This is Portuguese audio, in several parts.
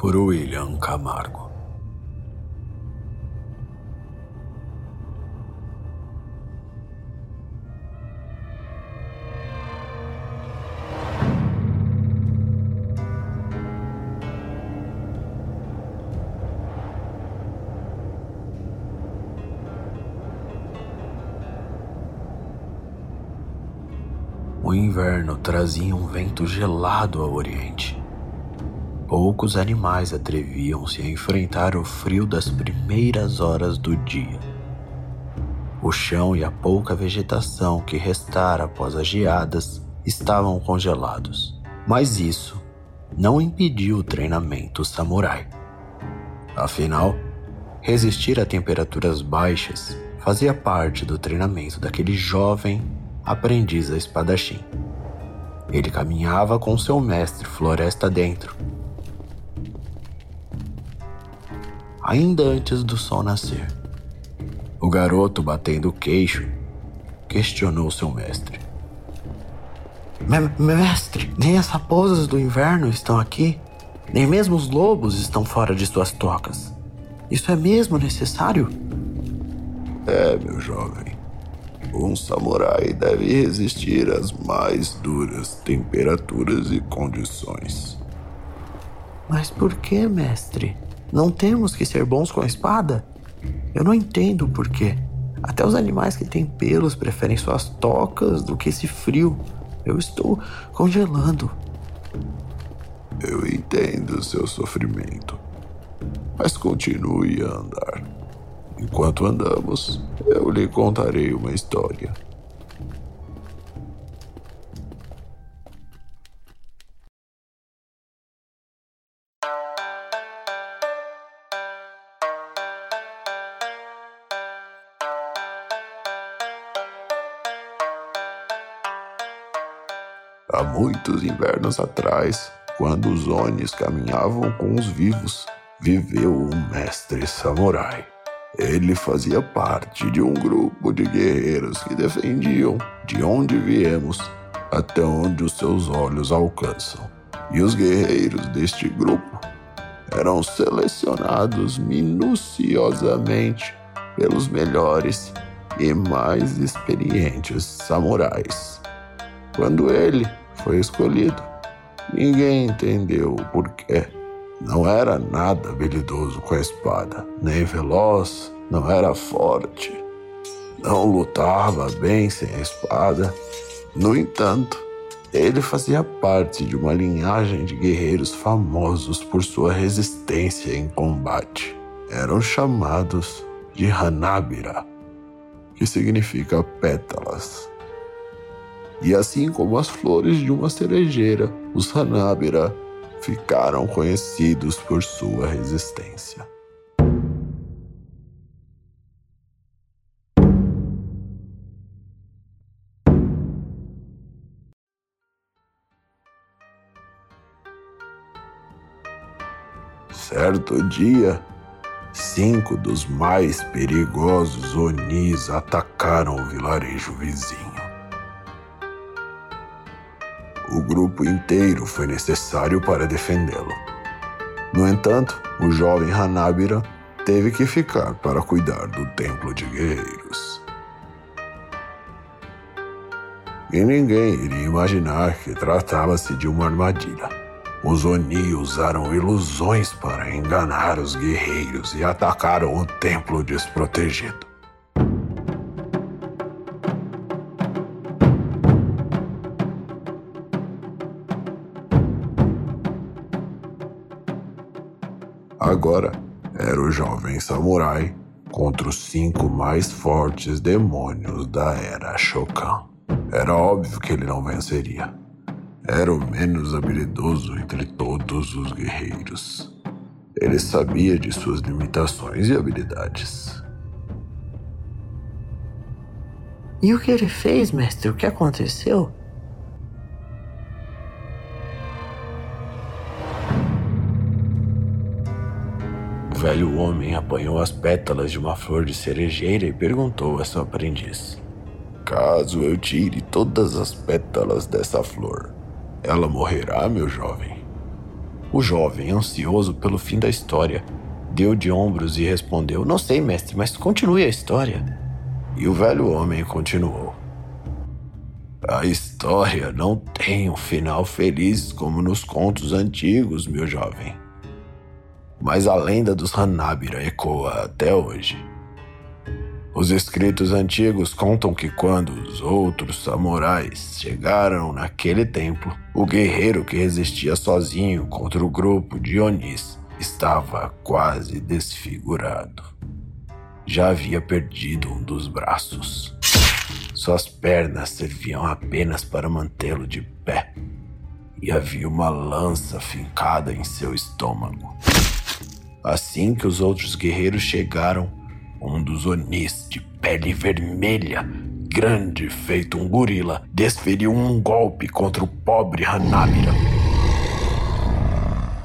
por William Camargo. O inverno trazia um vento gelado ao oriente. Poucos animais atreviam-se a enfrentar o frio das primeiras horas do dia. O chão e a pouca vegetação que restara após as geadas estavam congelados, mas isso não impediu o treinamento samurai. Afinal, resistir a temperaturas baixas fazia parte do treinamento daquele jovem aprendiz a espadachim. Ele caminhava com seu mestre floresta dentro. Ainda antes do sol nascer, o garoto, batendo o queixo, questionou seu mestre. Mestre, nem as raposas do inverno estão aqui, nem mesmo os lobos estão fora de suas tocas. Isso é mesmo necessário? É, meu jovem. Um samurai deve resistir às mais duras temperaturas e condições. Mas por que, mestre? Não temos que ser bons com a espada? Eu não entendo por quê. Até os animais que têm pelos preferem suas tocas do que esse frio. Eu estou congelando. Eu entendo o seu sofrimento. Mas continue a andar. Enquanto andamos, eu lhe contarei uma história. Há muitos invernos atrás, quando os Onis caminhavam com os vivos, viveu um mestre samurai. Ele fazia parte de um grupo de guerreiros que defendiam de onde viemos até onde os seus olhos alcançam. E os guerreiros deste grupo eram selecionados minuciosamente pelos melhores e mais experientes samurais. Quando ele foi escolhido, ninguém entendeu o porquê. Não era nada habilidoso com a espada, nem veloz, não era forte, não lutava bem sem a espada. No entanto, ele fazia parte de uma linhagem de guerreiros famosos por sua resistência em combate. Eram chamados de Hanabira, que significa pétalas. E assim como as flores de uma cerejeira, os Hanabira ficaram conhecidos por sua resistência. Certo dia, cinco dos mais perigosos Onis atacaram o vilarejo vizinho. O grupo inteiro foi necessário para defendê-lo. No entanto, o jovem Hanabira teve que ficar para cuidar do templo de guerreiros. E ninguém iria imaginar que tratava-se de uma armadilha. Os Oni usaram ilusões para enganar os guerreiros e atacaram o templo desprotegido. Agora era o jovem samurai contra os cinco mais fortes demônios da era Shokan. Era óbvio que ele não venceria. era o menos habilidoso entre todos os guerreiros. Ele sabia de suas limitações e habilidades. E o que ele fez, mestre? O que aconteceu? Velho homem apanhou as pétalas de uma flor de cerejeira e perguntou a seu aprendiz: Caso eu tire todas as pétalas dessa flor, ela morrerá, meu jovem? O jovem, ansioso pelo fim da história, deu de ombros e respondeu: Não sei, mestre, mas continue a história. E o velho homem continuou: A história não tem um final feliz como nos contos antigos, meu jovem. Mas a lenda dos Hanabira ecoa até hoje. Os escritos antigos contam que quando os outros samurais chegaram naquele templo, o guerreiro que resistia sozinho contra o grupo de Onis estava quase desfigurado. Já havia perdido um dos braços. Suas pernas serviam apenas para mantê-lo de pé. E havia uma lança fincada em seu estômago. Assim que os outros guerreiros chegaram, um dos Onis de pele vermelha, grande feito um gorila, desferiu um golpe contra o pobre Hanabira,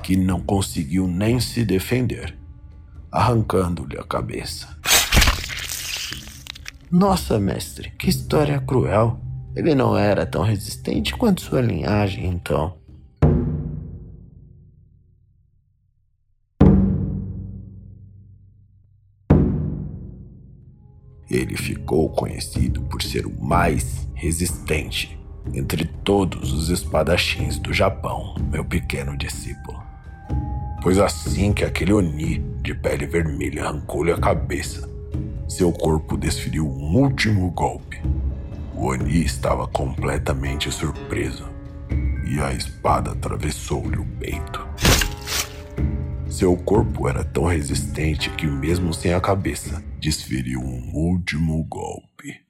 que não conseguiu nem se defender, arrancando-lhe a cabeça. Nossa, mestre, que história cruel. Ele não era tão resistente quanto sua linhagem, então. Ficou conhecido por ser o mais resistente entre todos os espadachins do Japão, meu pequeno discípulo. Pois assim que aquele Oni de pele vermelha arrancou-lhe a cabeça, seu corpo desferiu um último golpe. O Oni estava completamente surpreso e a espada atravessou-lhe o peito. Seu corpo era tão resistente que, mesmo sem a cabeça, desferiu um último golpe.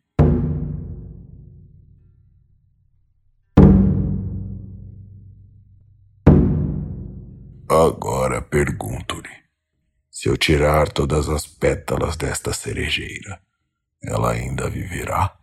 Agora pergunto-lhe: se eu tirar todas as pétalas desta cerejeira, ela ainda viverá?